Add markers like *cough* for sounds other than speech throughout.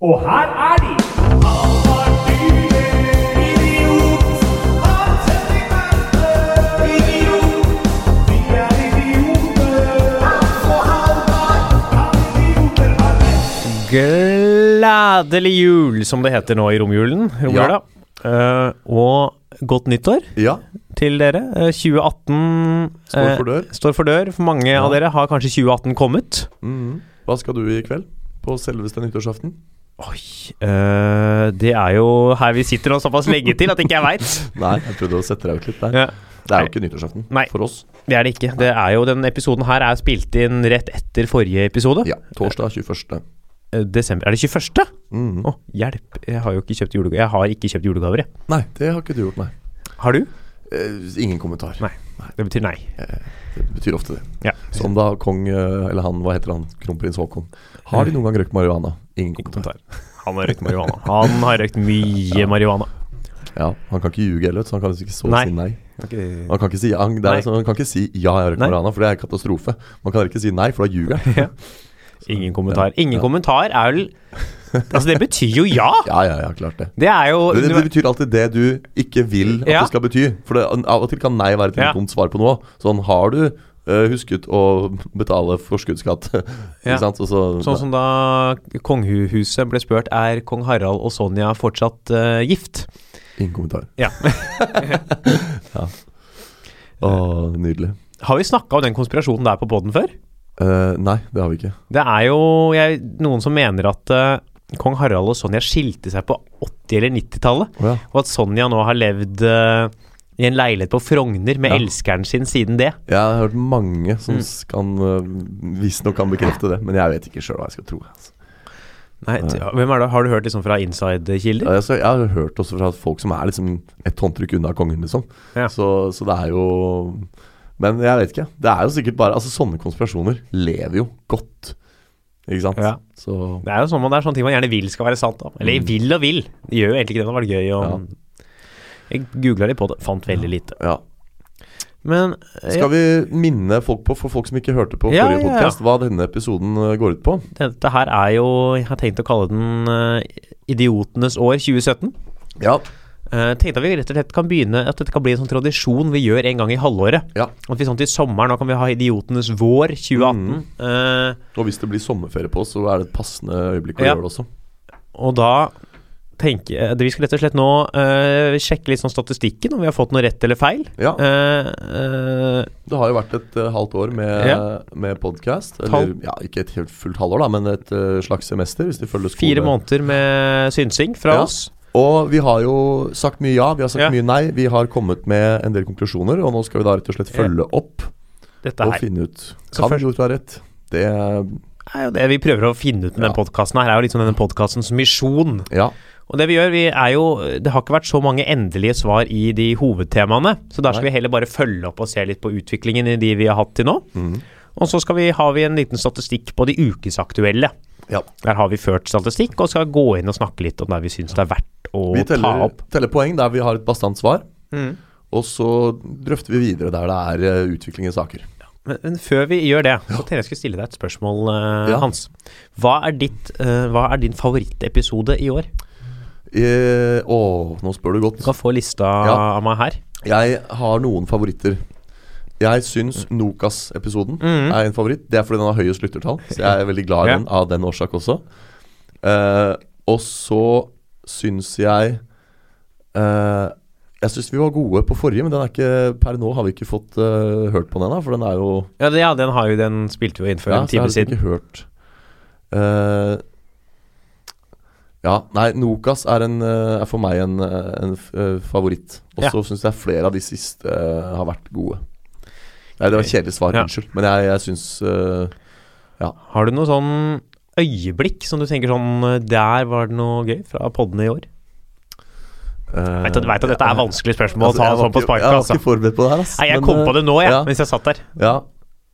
Og her er de! Gledelig jul, som det heter nå i romjulen. romjula. Uh, og godt nyttår Ja, til dere. Uh, 2018 står eh, for dør. står for dør. For mange Ja. av dere har kanskje 2018 kommet. Mhm. Hva skal du i kveld? På selveste nyttårsaften? Oi øh, Det er jo her vi sitter nå såpass lenge til at ikke jeg veit. *laughs* Nei, jeg prøvde å sette deg ut litt der. Ja, Det er jo ikke nyttårsaften Nei. for oss. det er det ikke. Det er jo Den episoden her er spilt inn rett etter forrige episode. Ja, torsdag 21. Eh, Desember. Er det 21.? Mm. Å, hjelp. Jeg har jo ikke kjøpt julegaver. Jeg har ikke kjøpt julegaver, jeg. Nei, det har ikke du gjort, nei. Har du? Eh, ingen kommentar. Nei. Det betyr nei. Eh, det betyr ofte det. Ja. Som da kong, eller han, hva heter han, kronprins Haakon. Har de noen gang røykt marihuana? Ingen kommentar. Han har røykt marihuana. Han har røykt mye marihuana. Ja, Han kan ikke ljuge heller, så han kan liksom ikke så Nei. si nei. Okay. Han kan ikke si, han, det Nei. sånn, han kan ikke si 'ja, jeg har røykt marihuana', for det er katastrofe. Man kan ikke si nei, for da ljuger han. *laughs* Ingen kommentar. Ingen Ja. kommentar er vel Altså, det betyr jo ja! *laughs* Ja, ja, ja, klart det. Det er jo Det, det, det betyr alltid det du ikke vil at Ja. det skal bety. For det, av og til kan nei være et Ja. dumt svar på noe. Sånn, har du husket å betale forskuddsskatt? *laughs* Ja. Så, Sånn som da kongehuset ble spurt er kong Harald og Sonja fortsatt uh, gift. Ingen kommentar. Ja. *laughs* Å, nydelig. Har vi snakka om den konspirasjonen der på poden før? Uh, nei, det har vi ikke. Det er jo jeg, noen som mener at uh, kong Harald og Sonja skilte seg på 80- eller 90-tallet. oh, ja. Og at Sonja nå har levd eh, i en leilighet på Frogner med Ja. elskeren sin siden det. Jeg har hørt mange som Mm. kan uh, visstnok kan bekrefte det, men jeg vet ikke sjøl hva jeg skal tro. Altså. Nei, ja, hvem er det? Har du hørt liksom fra inside-kilder? Ja, jeg har hørt også fra folk som er liksom et håndtrykk unna kongen, liksom. Ja. Så, så det er jo Men jeg vet ikke. Det er jo sikkert bare Altså, sånne konspirasjoner lever jo godt. Ikke sant? Ja. Så Det er jo sånn man, det er sånne ting man gjerne vil skal være sant. Da. Eller Mm. vil og vil. Det gjør jo egentlig ikke det. Det hadde vært gøy å Jeg googla litt på det, fant veldig lite. ja. Men eh, Skal vi minne folk på, for folk som ikke hørte på forrige podcast, hva denne episoden uh, går ut på? dette her er jo Jeg har tenkt å kalle den uh, Idiotenes år 2017. Ja. Uh, tenkte at vi rett og slett kan begynne At dette kan bli en sånn tradisjon vi gjør en gang i halvåret. ja. At vi sånn til sommeren Nå kan vi ha Idiotenes vår 2018. Mm. Uh, Og hvis det blir sommerferie på oss, så er det et passende øyeblikk å Ja. gjøre det også. og da tenker jeg Vi skal rett og slett nå uh, sjekke litt sånn statistikken, om vi har fått noe rett eller feil. Ja. Uh, uh, Det har jo vært et halvt år med, Ja. med podkast. Eller ja, ikke et helt fullt halvår, da, men et slags semester, hvis de følger skole. fire måneder med synsing fra Ja. oss. Og vi har jo sagt mye ja, vi har sagt Ja. mye nei. Vi har kommet med en del konklusjoner, og nå skal vi da rett og slett følge opp Dette og her finne ut Kan først- Jord ha rett? Det er jo det vi prøver å finne ut med Ja. den podkasten her. er jo liksom denne podkastens misjon. Ja. Og det vi gjør, vi er jo Det har ikke vært så mange endelige svar i de hovedtemaene, så der skal Nei. vi heller bare følge opp og se litt på utviklingen i de vi har hatt til nå. Mm. Og så skal vi, har vi en liten statistikk på de ukesaktuelle. ja. Der har vi ført statistikk og skal gå inn og snakke litt om der vi syns det er verdt å teller, ta opp. Vi teller poeng der vi har et bastant svar, og så drøfter vi videre der det er uh, utvikling i saker. Men, men før vi gjør det, så tenkte jeg skulle stille deg et spørsmål, uh, Ja. Hans. Hva er, ditt, uh, hva er din favorittepisode i år? Eh, å, nå spør du godt. Du kan få lista Ja. av meg her. Jeg har noen favoritter. Jeg syns Nokas-episoden Mhm. er en favoritt. Det er fordi den har høyest lyttertall, så jeg er veldig glad i *laughs* den av den årsak også. Eh, og så syns jeg eh, Jeg syns vi var gode på forrige, men den er ikke per nå har vi ikke fått uh, hørt på den ennå. For den er jo Ja, det, ja, den har jo den spilte vi inn for Ja, en så jeg time har vi ikke hørt Eh, Ja, nei, Nokas er, en, eh, er for meg en, eh, en eh, favoritt. Og Ja. så syns jeg flere av de siste uh, har vært gode. Nei, det var kjedelig svar, Ja. unnskyld. Men jeg, jeg syns eh, Har du noe sånn øyeblikk som du tenker sånn Der var det noe gøy fra podene i år? Uh, Vet at, at dette er vanskelige spørsmål altså, å ta sånn på sparket. Jeg var Altså. ikke forberedt på det her, Altså. Nei, jeg Men, kom på det nå, jeg, ja. mens jeg satt der. Ja,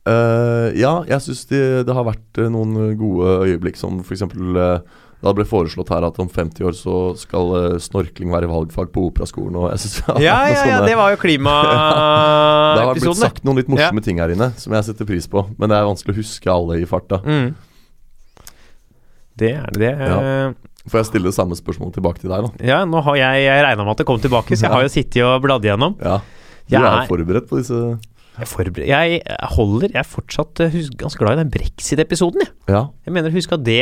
uh, ja jeg syns det, det har vært noen gode øyeblikk, som f.eks. Uh, da ble foreslått her at om 50 år så skal eh, snorkling være valgfag på operaskolen. Og jeg synes, Ja, ja, ja, sånne- det var jo klimaepisoden. *laughs* Det har blitt sagt noen litt morsomme ting her inne som jeg setter pris på, men det er vanskelig å huske alle i farta. Mm. Det er det. Ja. Får jeg stille det samme spørsmålet tilbake til deg, da? Ja, nå har jeg, jeg regna med at det kom tilbake, så jeg Ja. har jo *laughs* sittet og bladd igjennom. Ja. Du Jeg er er- forberedt på disse Jeg, forber- jeg holder Jeg er fortsatt eh, ganske glad i den brexit-episoden, jeg. Ja. Jeg mener, husk at det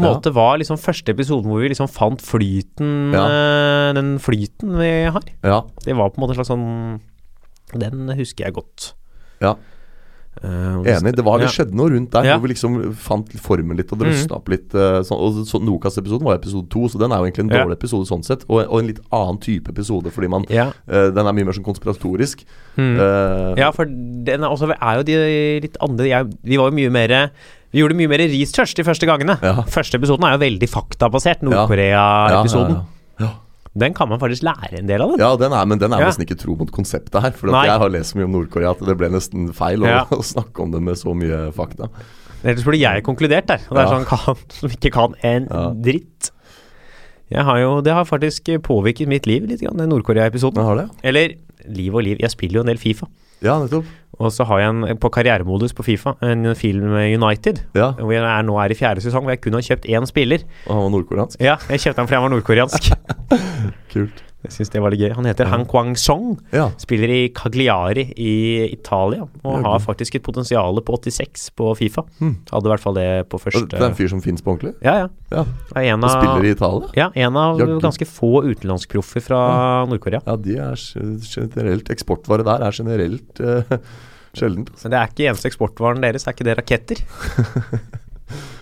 på en Ja. måte var liksom første episoden hvor vi liksom fant flyten eh, Den flyten vi har. Ja. Det var på en måte en slags sånn Den husker jeg godt. Ja. Uh, Enig. Det, var, det skjedde noe rundt der Ja. hvor vi liksom fant formen litt og drøsna mm. opp litt. sånn, og så, Nokas-episoden var episode to, så den er jo egentlig en Ja. dårlig episode sånn sett. Og, og en litt annen type episode, fordi man Ja. eh, Den er mye mer sånn konspiratorisk. Mm. Ja, for den er også er jo de litt andre jeg, Vi var jo mye mer Vi gjorde mye mer research de første gangene. Ja. Første episoden er jo veldig faktabasert. Nord-Korea-episoden. Ja. Den kan man faktisk lære en del av. Den. Ja, den er, men den er nesten ikke tro mot konseptet her. For jeg har lest så mye om Nord-Korea at det ble nesten feil å, *laughs* å snakke om det med så mye fakta. Ellers burde jeg konkludert der. Og det er sånn kan, *laughs* som ikke kan en dritt. Jeg har jo, det har faktisk påvirket mitt liv litt, den Nord-Korea-episoden. Den har det? Eller liv og liv. Jeg spiller jo en del Fifa. Ja, nettopp. Og så har jeg en, på karrieremodus på Fifa en film med United. Ja, Hvor jeg er, nå er i fjerde sesong, hvor jeg kun har kjøpt én spiller. Og han var nordkoreansk. Ja, jeg kjøpte han fordi han var nordkoreansk. *laughs* Kult. Jeg synes det var litt gøy. Han heter Ja. Han Kwang Song. Ja. Spiller i Cagliari i Italia. Og Ja, har faktisk et potensial på 86 på Fifa. Hmm. Hadde i hvert fall det på første Det er en fyr som fins på ordentlig? Ja, ja. Ja. En Og spiller i Italia? ja, en av ganske få utenlandsproffer fra Nord-Korea. Ja, de er generelt Eksportvare der er generelt uh, *laughs* sjeldent. Men det er ikke eneste eksportvaren deres, er ikke det raketter? *laughs*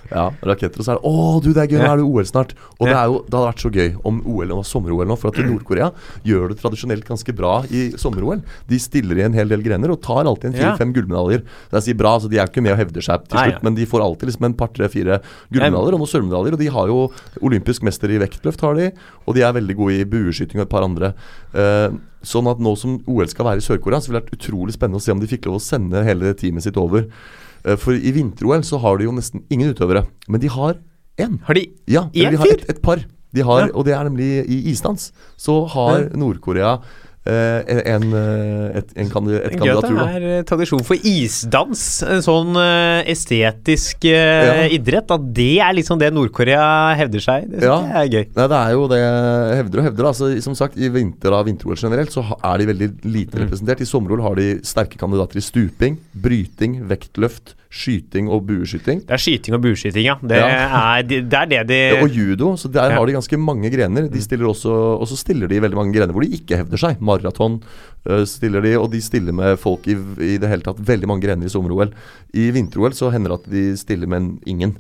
Ja, raketter og så er det Å, du, det er gøy, nå er det OL snart. Og det, er jo, det hadde vært så gøy om OL og sommer-OL nå, for at Nord-Korea gjør det tradisjonelt ganske bra i sommer-OL. De stiller i en hel del grener og tar alltid en fire-fem gullmedaljer. Så jeg sier bra, så De er ikke med og hevder seg til Nei, slutt, ja. men de får alltid liksom en par, tre, fire gullmedaljer og noen sølvmedaljer. Og de har jo olympisk mester i vektløft, har de, og de er veldig gode i bueskyting og et par andre. Uh, sånn at nå som OL skal være i Sør-Korea, så ville det vært utrolig spennende å se om de fikk lov å sende hele teamet sitt over. Eh, For i vinter-OL så har de jo nesten ingen utøvere, men de har én. Har de Ja, Én eller de har fyr? et, et par. De har, Ja. Og det er nemlig i isdans. Så har. Nord-Korea en, eh, et, en, kandi- et kandidatur, det er eh, tradisjon for isdans, en sånn eh, estetisk eh, Ja. idrett. At det er liksom det Nord-Korea hevder seg. Det Ja. er gøy. Nei, det er jo det hevder og hevder. Altså, som sagt, I vinter av vinter-OL generelt så er de veldig lite Mm. representert. I sommer-OL har de sterke kandidater i stuping, bryting, vektløft, skyting og bueskyting. Det er skyting og bueskyting, ja. Det, Ja. Er, det er det de Og judo, så der Ja. har de ganske mange grener. Mm. De stiller også, og så stiller de veldig mange grener hvor de ikke hevder seg. Maraton uh, stiller de, og de stiller med folk i, i det hele tatt veldig mange grener i sommer-OL. I vinter-OL så hender det at de stiller med en ingen.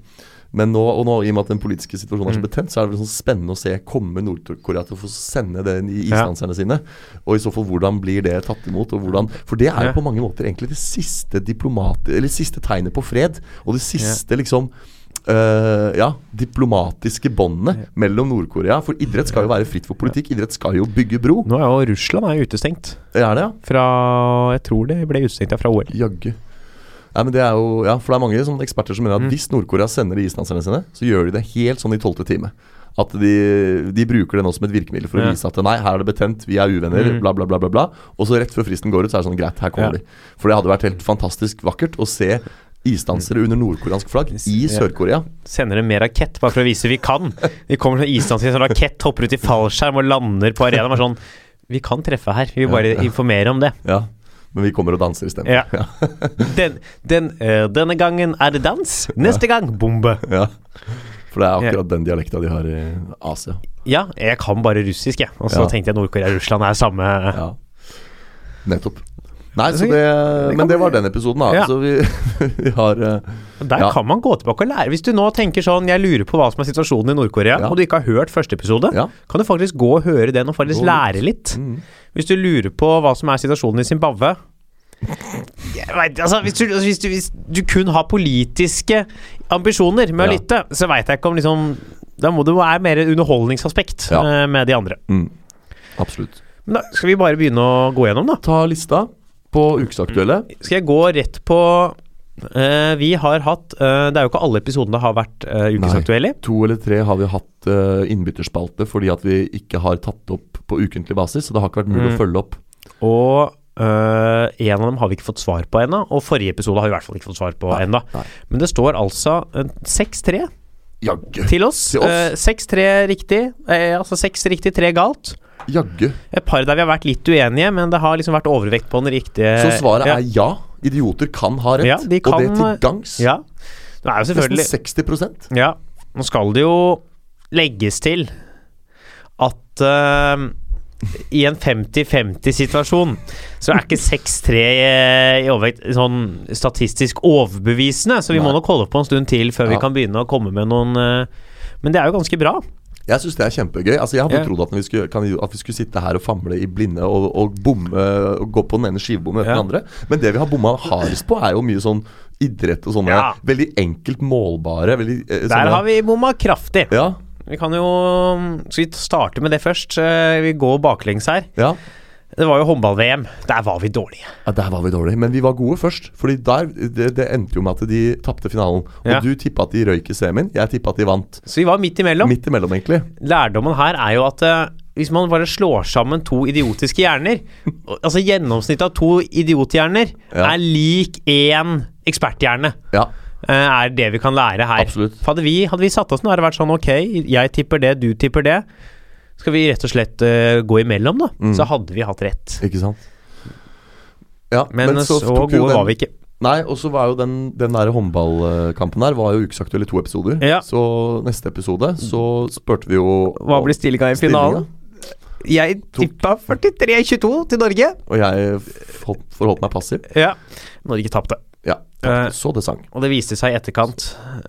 Men nå, og nå, i og med at den politiske situasjonen er så Mm. betent, så er det vel sånn spennende å se kommer Nord-Korea til å få sende det i Ja. sine. Og i så fall hvordan blir det tatt imot, og hvordan For det er jo Ja. på mange måter egentlig det siste diplomat... Eller siste tegnet på fred, og det siste liksom Uh, ja, diplomatiske båndene mellom Nord-Korea. For idrett skal jo være fritt for politikk. Idrett skal jo bygge bro. Nå er jo Russland er jo utestengt Er det, ja? fra Jeg tror det ble utestengt fra OL. Jaggu. Nei, men det er jo, ja, For det er mange sånn, eksperter som mener at Mm. hvis Nord-Korea sender de isdanserne sine, så gjør de det helt sånn i tolvte time. At de, de bruker det nå som et virkemiddel for å Ja. vise at nei, her er det betent, vi er uvenner, Mm. bla, bla, bla. bla, bla. Og så rett før fristen går ut, så er det sånn greit, her kommer Ja. de. For det hadde vært helt fantastisk vakkert å se isdansere under nordkoreansk flagg i Sør-Korea. Sender dem med rakett bare for å vise vi kan. Vi kommer som isdansere som sånn rakett, hopper ut i fallskjerm og lander på arenaen. Sånn Vi kan treffe her, vi vil bare informere om det. Ja. Men vi kommer og danser isteden. *laughs* Ja. Den, den, uh, denne gangen er det dans, neste gang bombe. ja. For det er akkurat den dialekta de har i Asia. Ja, jeg kan bare russisk, jeg. Og så Ja. tenkte jeg Nord-Korea og Russland er samme Ja. Nettopp. Nei, så Det- men det var den episoden, da. Ja. Så vi, *laughs* vi har eh, Der Ja. kan man gå tilbake og lære. Hvis du nå tenker sånn Jeg lurer på hva som er situasjonen i Nord-Korea, Ja. og du ikke har hørt første episode, kan du faktisk gå og høre den og faktisk lære litt. mm. Hvis du lurer på hva som er situasjonen i Zimbabwe *laughs* jeg vet, altså, hvis, du, altså, hvis, du, hvis du kun har politiske ambisjoner med å lytte, så veit jeg ikke om liksom Da må det være mer underholdningsaspekt eh, med de andre. Mm. Absolutt. Men da skal vi bare begynne å gå gjennom, da. Ta lista på ukesaktuelle. Skal jeg gå rett på uh, Vi har hatt uh, Det er jo ikke alle episodene har vært uh, ukesaktuelle. Nei, To eller tre har vi hatt uh, innbytterspalte fordi at vi ikke har tatt opp på ukentlig basis. Så det har ikke vært mulig Mm. å følge opp. Og Uh, en av dem har vi ikke fått svar på ennå, og forrige episode har vi i hvert fall ikke fått svar på ennå. Men det står altså øh, 6-3 Jaggu. til oss. Oss? Eh, 6-3 riktig. Altså 6 riktig, 3 galt. Jaggu. Et par der vi har vært litt uenige, men det har liksom vært overvekt på den riktige. Så svaret ja. er ja. Idioter kan ha rett. Ja, de og det kan- til gangs. Ja. Det er jo selvfølgelig Nesten 60% Ja. Nå skal det jo legges til at uh, i en 50-50-situasjon så er ikke 6-3 i overvekt sånn statistisk overbevisende, så vi må nok holde på en stund til før vi kan begynne å komme med noen uh, Men det er jo ganske bra. Jeg syns det er kjempegøy. Altså Jeg hadde yeah. trodd at vi, skulle, kan, at vi skulle sitte her og famle i blinde og, og bomme og gå på den ene skivebommen etter yeah. den andre. Men det vi har bomma hardest på, er jo mye sånn idrett og sånne Ja. veldig enkelt målbare veldig, eh, Der sånne, har vi bomma kraftig. Ja, Vi kan jo Skal vi starte med det først? Eh, Vi går baklengs her. ja. Det var jo håndball-VM. Der var vi dårlige. Ja, Der var vi dårlige, men vi var gode først. Fordi der, det, det endte jo med at de tapte finalen. Og Ja. du tippa at de røyk i semien, jeg tippa at de vant. Så vi var midt imellom. Midt imellom, egentlig. Lærdommen her er jo at uh, hvis man bare slår sammen to idiotiske hjerner *laughs* Altså gjennomsnittet av to idiothjerner Ja. er lik én eksperthjerne. Ja, eh, er det vi kan lære her. Absolutt. For hadde, vi, hadde vi satt oss ned og vært sånn Ok, jeg tipper det, du tipper det. Skal vi rett og slett uh, gå imellom, da? Mm. Så hadde vi hatt rett. ikke sant? Ja, Men, så, så gode den- var vi ikke. Nei, og så var jo den, den der håndballkampen der Var jo ukesaktuell i to episoder. Ja. Så neste episode så spurte vi jo Hva blir stillinga i finalen? Jeg tippa 43-22 til Norge. Og jeg forholdt meg passiv. Ja. Norge tapte. Ja, Eh, Så det sang. Og det viste seg i etterkant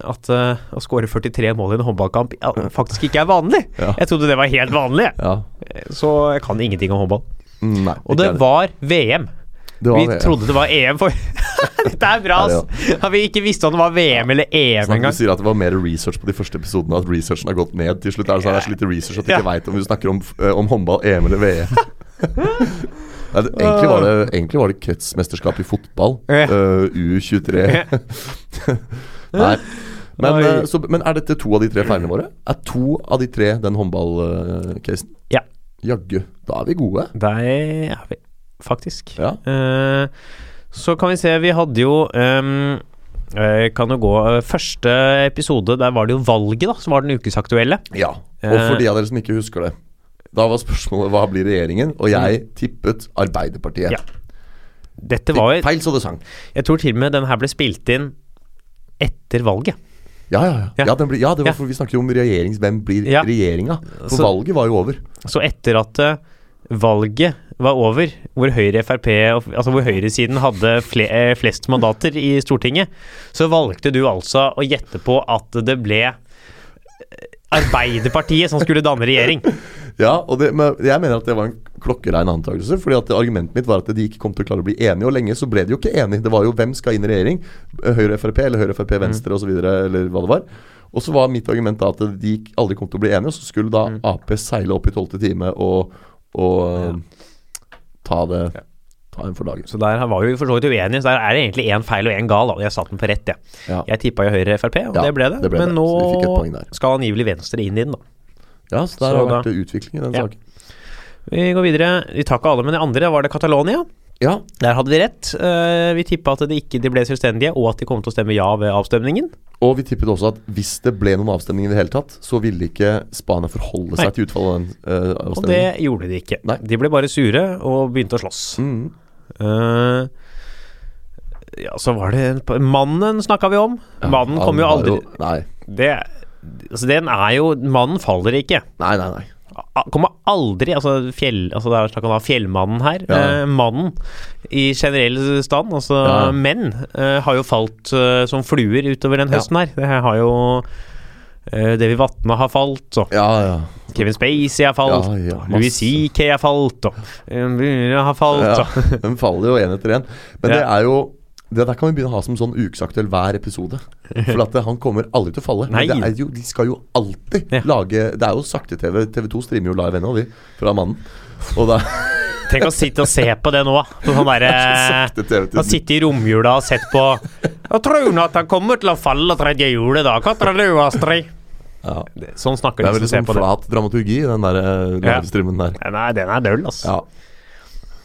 at uh, å skåre 43 mål i en håndballkamp ja, faktisk ikke er vanlig. *laughs* Ja. Jeg trodde det var helt vanlig. Ja. så jeg kan ingenting om håndball. Mm, Nei. Og det var VM. Det var Vi VM. trodde det var EM for *laughs* Dette er bra, ass! Har vi ikke visst om det var VM eller EM engang? du sier at det var mer research på de første episodene, at researchen har gått ned. Til slutt er det sånn, det er så lite research at du ikke vet om du snakker om, eh, om håndball, EM eller VM. *laughs* Nei, det, egentlig, var det, egentlig var det kretsmesterskap i fotball. Ja. eh, U23. *laughs* Nei. Men, eh, så, men er dette to av de tre feilene våre? Er to av de tre den håndballcasen? Ja. Jaggu. Da er vi gode. Det er vi, faktisk. Ja. Eh, så kan vi se, vi hadde jo um, Kan jo gå Første episode, der var det jo valget, da, som var den ukesaktuelle. ja. Og for de av dere som ikke husker det, da var spørsmålet hva blir regjeringen? Og jeg tippet Arbeiderpartiet. Mm. Ja. Dette var jo Feil så det sang. Jeg tror til og med den her ble spilt inn etter valget. Ja, ja, ja. Ja. blir, ja det var for vi snakker jo om regjerings... Hvem blir Ja. regjeringa? For Så- valget var jo over. Så etter at uh, valget var over, hvor Høyre, Frp, altså hvor høyresiden hadde fle eh, flest mandater i Stortinget, så valgte du altså å gjette på at det ble Arbeiderpartiet som skulle danne regjering. *laughs* Ja, og det, men jeg mener at det var en klokkerein antakelse. Fordi at argumentet mitt var at de ikke kom til å klare å bli enige. Og lenge så ble de jo ikke enige. Det var jo hvem skal inn i regjering? Høyre Frp eller Høyre Frp Venstre osv. Eller hva det var. Og så var mitt argument da at de aldri kom til å bli enige. Og så skulle da Ap seile opp i tolvte time og, og ta det Ja. Så der var vi for så vidt uenige, så der er det egentlig én feil og én gal. Da. og Jeg satte den på rett, jeg. Ja. Jeg tippa jo Høyre, Frp, og Ja, det ble det. det ble Men det. nå skal angivelig Venstre inn i den, da. ja, så der Så har da- vært utvikling i den Ja. saken. Vi går videre. Vi tar ikke alle, men de andre var det Catalonia. Ja, Der hadde vi rett. Eh, vi tippa at de ikke de ble selvstendige, og at de kom til å stemme ja ved avstemningen. Og vi tippet også at hvis det ble noen avstemning i det hele tatt, så ville ikke Spania forholde seg Nei. til utfallet av den avstemningen Og det gjorde de ikke. Nei. De ble bare sure og begynte å slåss. Mm. Eh, ja, så var det Mannen snakka vi om. Ja, mannen kommer jo aldri aldri Nei, det, altså Den er jo Mannen faller ikke. nei, nei. nei. Kommer aldri Altså, fjell, altså det er snakk om da fjellmannen her. Ja. Eh, mannen i generell stand, altså Ja. menn, eh, har jo falt eh, som fluer utover den høsten her. Det har jo uh, Davy Vatne har falt, og Ja, ja. Kevin Spacey har falt, Ja, og Louis. CK har falt, og uh, har falt, og *laughs* De faller jo én etter én. Men det er jo det der kan vi begynne å ha som sånn ukesaktuell hver episode. For at han kommer aldri til å falle. Nei. Men det jo, de skal jo alltid lage Det er jo sakte-TV. TV2 streamer jo live ennå, de. Fra Mannen. Og da *laughs* Tenk å sitte og se på det nå. Sånn sakte-TV Han sitter i romjula og sett på *laughs* Jeg tror at han kommer til å falle tredje juledag. Hva tror du, Astrid? Ja. Sånn snakker Det er de som ser sånn på det. flat dramaturgi, den der eh, livestreamen der. Nei, den er døll, altså. Ja.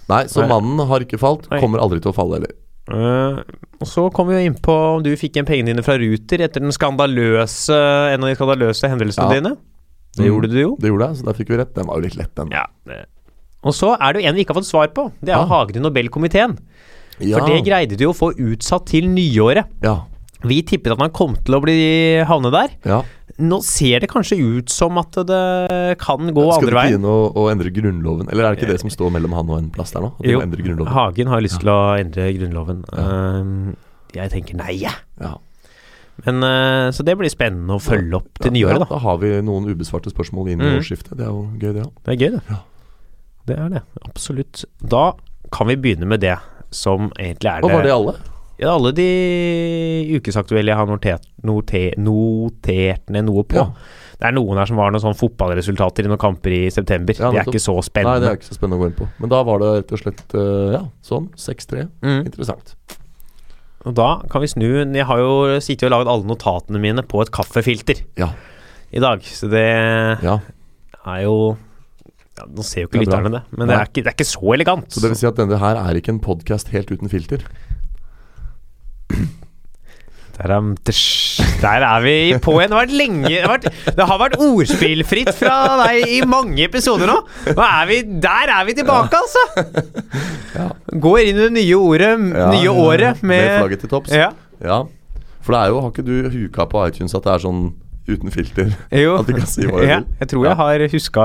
Nei, så mannen har ikke falt. Kommer aldri til å falle heller. Uh, og så kom vi jo inn på om du fikk igjen pengene dine fra Ruter etter den skandaløse en av de skandaløse hendelsene Ja. dine. Det Mm. gjorde du jo. Det gjorde jeg, så der fikk vi rett. Den var jo litt lett, den. Ja. Og så er det jo en vi ikke har fått svar på. Det er jo Ja. Hagen i Nobelkomiteen. Ja. For det greide du jo å få utsatt til nyåret. ja. Vi tippet at han kom til å bli havne der. ja. Nå ser det kanskje ut som at det kan gå Skal andre du ikke du inn og, og endre Grunnloven? Eller er det ikke det som står mellom han og en plass der nå? At Jo? Hagen har lyst til å endre Grunnloven. Ja. Uh, jeg tenker nei, jeg. Ja. Men, uh, så det blir spennende å følge opp til Ja, nyåret, ja, da. Da har vi noen ubesvarte spørsmål inn i Mm. årsskiftet. Det er jo gøy, det òg. Det er gøy, det. Ja. Det er det. Absolutt. Da kan vi begynne med det som egentlig er det Og var det alle? Ja, alle de ukesaktuelle jeg har notert, noter, notert ned noe på. Ja. Det er noen her som var noen sånn fotballresultater i noen kamper i september. Ja, det er ikke så Nei, spennende. det er ikke så spennende å gå inn på. Men da var det rett og slett eh, ja, sånn. 6-3. mm. Interessant. Og da kan vi snu Jeg har jo sittet og laget alle notatene mine på et kaffefilter Ja. i dag, så det ja. er jo ja, Nå ser jo ikke er lytterne det, men det er, ikke, det er ikke så elegant. Så det vil si at denne her er ikke en podkast helt uten filter? Der er, vi på igjen. Det har lenge Det har vært, det har vært ordspillfritt fra deg i mange episoder nå. er vi, der er vi tilbake, altså! Ja. Går inn i det nye ordet, Ja, nye året Med med flagget til topps? Ja. Ja. For det er jo, har ikke du huka på iTunes at det er sånn uten filter? Jo. At du kan si hva du ja, vil? jeg tror jeg har huska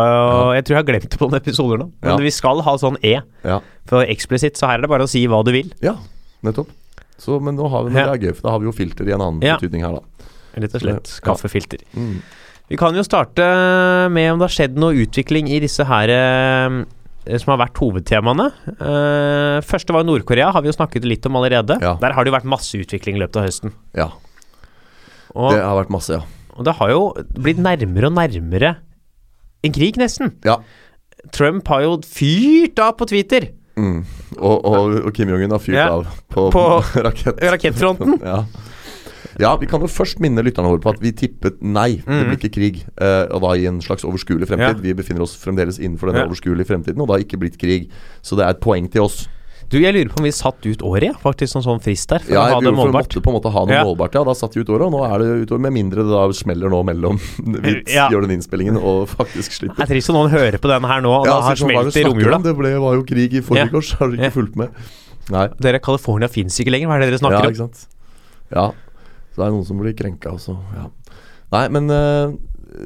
Jeg tror jeg har glemt det på noen episoder nå. Men Ja. vi skal ha sånn E Ja. for eksplisitt, så her er det bare å si hva du vil. ja, nettopp. Så, men nå har vi, Ja. gøy, da har vi jo filter i en annen Ja. betydning her, da. Rett og slett. Ja. Kaffefilter. Mm. Vi kan jo starte med om det har skjedd noe utvikling i disse her eh, som har vært hovedtemaene. Uh, første var Nord-Korea, har vi jo snakket litt om allerede. Ja. Der har det jo vært masse utvikling i løpet av høsten. Ja, Og det har vært masse, ja. og det har jo blitt nærmere og nærmere en krig, nesten. Ja. Trump har jo fyrt av på Twitter. Mm. Og, og, og Kim Jong-un har fyrt Ja. av på, På *laughs* rakett. Rakettfronten. *laughs* Ja. ja, vi kan jo først minne lytterne våre på at vi tippet nei. Det Mm. blir ikke krig. eh, og da i en slags overskuelig fremtid. Ja. Vi befinner oss fremdeles innenfor denne overskuelige fremtiden, og det har ikke blitt krig. Så det er et poeng til oss. Du, jeg lurer på om vi satt ut året, ja. Faktisk som sånn frist der. Ja, å ha vi det for vi måtte på en måte ha noe Ja. målbart. Ja, da satt vi ut året, og nå er det ut året. Med mindre det da smeller nå mellom *laughs* vi Ja. gjør den innspillingen og faktisk Det slipper. er trist om noen hører på den her nå, og Ja, har sånn, hva er smelt det i romjula. Det ble, var jo krig i forrige ja. har du ikke Ja. fulgt med? Nei. Dere, California fins ikke lenger, hva er det dere snakker Ja, snakker ikke sant. Ja. Så det er noen som blir krenka også. Ja. Nei, men uh,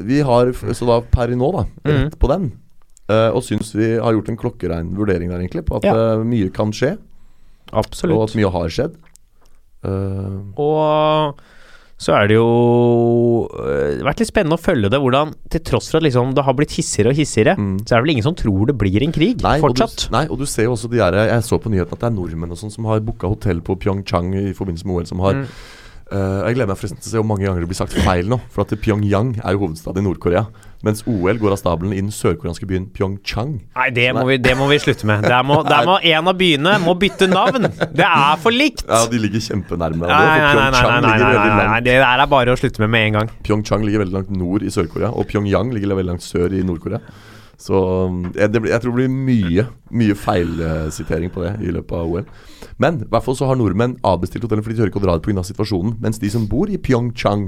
vi har Så da per nå, da, Mhm. rett på den. Eh, og syns vi har gjort en klokkerein vurdering der, egentlig, på at Ja. eh, mye kan skje, Absolutt. og at mye har skjedd. Eh, Og så er det jo øh, vært litt spennende å følge det, hvordan til tross for at liksom det har blitt hissigere og hissigere, Mm. så er det vel ingen som tror det blir en krig Nei, fortsatt. Og du, nei, og du ser jo også de der Jeg så på nyheten at det er nordmenn og sånn som har booka hotell på Pyeongchang i forbindelse med OL, som har Mm. uh, Jeg gleder meg forresten til å se hvor mange ganger det blir sagt feil nå. For at Pyongyang er jo hovedstad i Nord-Korea. Mens OL går av stabelen i den sørkoreanske byen Pyeongchang. Nei, det må, vi, det må vi slutte med. Der må, der må en av byene må bytte navn! Det er for likt! Ja, de ligger kjempenærme. Nei, nei, nei, nei, nei, nei, nei, det der er bare å slutte med med en gang. Pyeongchang ligger veldig langt nord i Sør-Korea, og Pyongyang ligger veldig langt sør i Nord-Korea. Så um, jeg, det jeg tror det blir mye Mye feilsitering på det i løpet av OL. Men i hvert fall så har nordmenn avbestilt hotellet fordi de tør ikke å dra dit pga. situasjonen. Mens de som bor i Pyeongchang,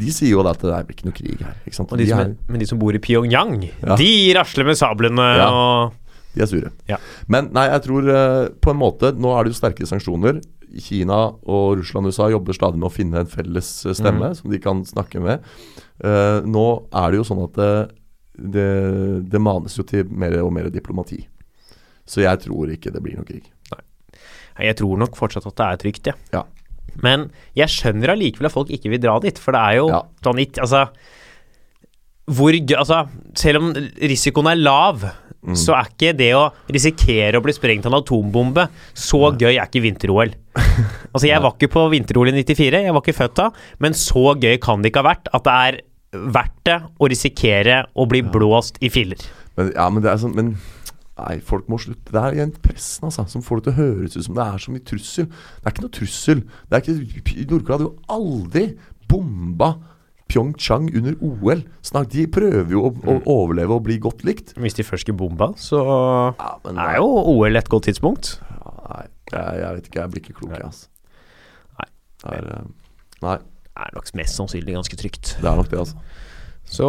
de sier jo at det blir ikke noe krig her. Ikke sant? De de, er, men de som bor i Pyongyang, Ja. de rasler med sablene Ja. og de er sure. Ja. Men nei, jeg tror eh, på en måte Nå er det jo sterke sanksjoner. Kina og Russland og USA jobber stadig med å finne en felles eh, stemme mm. som de kan snakke med. Uh, nå er det jo sånn at det, det, manes jo til mer og mer diplomati. Så jeg tror ikke det blir noe krig. Nei, Jeg tror nok fortsatt at det er trygt, ja. Ja. Men jeg skjønner allikevel at folk ikke vil dra dit, for det er jo Ja. sånn it, Altså hvor gøy Altså, selv om risikoen er lav, Mm. så er ikke det å risikere å bli sprengt av en atombombe Så gøy er ikke vinter-OL. *laughs* Altså, jeg var ikke på vinter-OL i 94, jeg var ikke født da, men så gøy kan det ikke ha vært at det er verdt det å risikere å bli blåst i filler. Men, ja, men det er sånn Men nei, folk må slutte. Det er igjen pressen altså, som får det til å høres ut som det er så mye trussel. Det er ikke noe trussel. Det er ikke, Nord-Korea hadde jo aldri bomba Pyeongchang under OL. Snart, de prøver jo å, å overleve og bli godt likt. Hvis de først skulle bomba, så Ja, men er jo OL et godt tidspunkt. ja, Nei. Jeg, jeg vet ikke, jeg blir ikke klok, jeg, altså. Nei. Er, eh, nei, er nok mest sannsynlig ganske trygt. det er nok det, altså. Så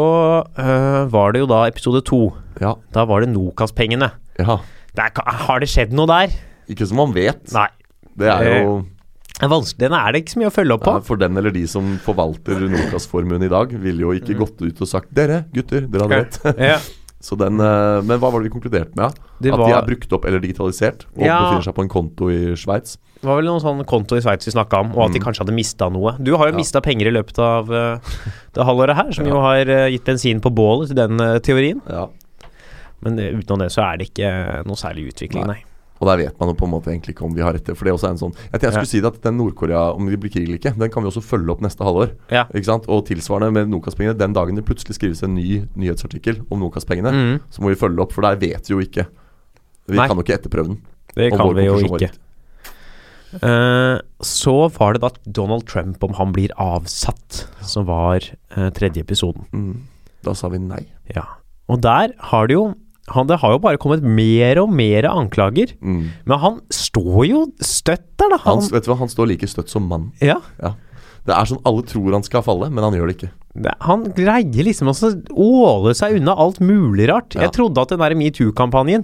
øh, var det jo da episode to. Ja. Da var det Nokas-pengene. ja. Det er- Har det skjedd noe der? Ikke som man vet. Nei. Det er jo er vanskelig. Den er det ikke så mye å følge opp på. ja, For den eller de som forvalter Nokas-formuen i dag, ville jo ikke gått ut og sagt 'Dere, gutter, dere hadde rett'. *laughs* Ja. *laughs* Så den, eh, Men hva var det vi konkluderte med? Det At var- de er brukt opp eller digitalisert og Ja. befinner seg på en konto i Sveits? Det var vel noen sånn konto i Sveits vi snakka om, og at de Mm. kanskje hadde mista noe. Du har jo Ja. mista penger i løpet av uh, det halvåret her, som jo har uh, gitt bensin på bålet til den uh, teorien. Ja. Men utenom det så er det ikke noe særlig utvikling, nei. Og der vet man jo på en måte egentlig ikke om vi har rett. For det også er en sånn Jeg, jeg skulle Ja. si det at den Nord-Korea, om det blir krig eller ikke, den kan vi også følge opp neste halvår. Ja. Ikke sant? Og tilsvarende med Nokas-pengene. Den dagen det plutselig skrives en ny nyhetsartikkel om Nokas-pengene, Mm, så må vi følge opp, for der vet vi jo ikke. Vi Nei. kan jo ikke etterprøve den. det kan vi jo ikke. Eh, så var det da Donald Trump, om han blir avsatt, som var eh, tredje episoden. Mm. Da sa vi nei. Ja. Og der har det jo han, Det har jo bare kommet mer og mer anklager. Mm. Men han står jo støtt der, da. Han, Han, vet du hva, han står like støtt som mann. ja, Det er sånn alle tror han skal falle, men han gjør det ikke. det, han greier liksom å åle seg unna alt mulig rart. Ja. Jeg trodde at den der metoo-kampanjen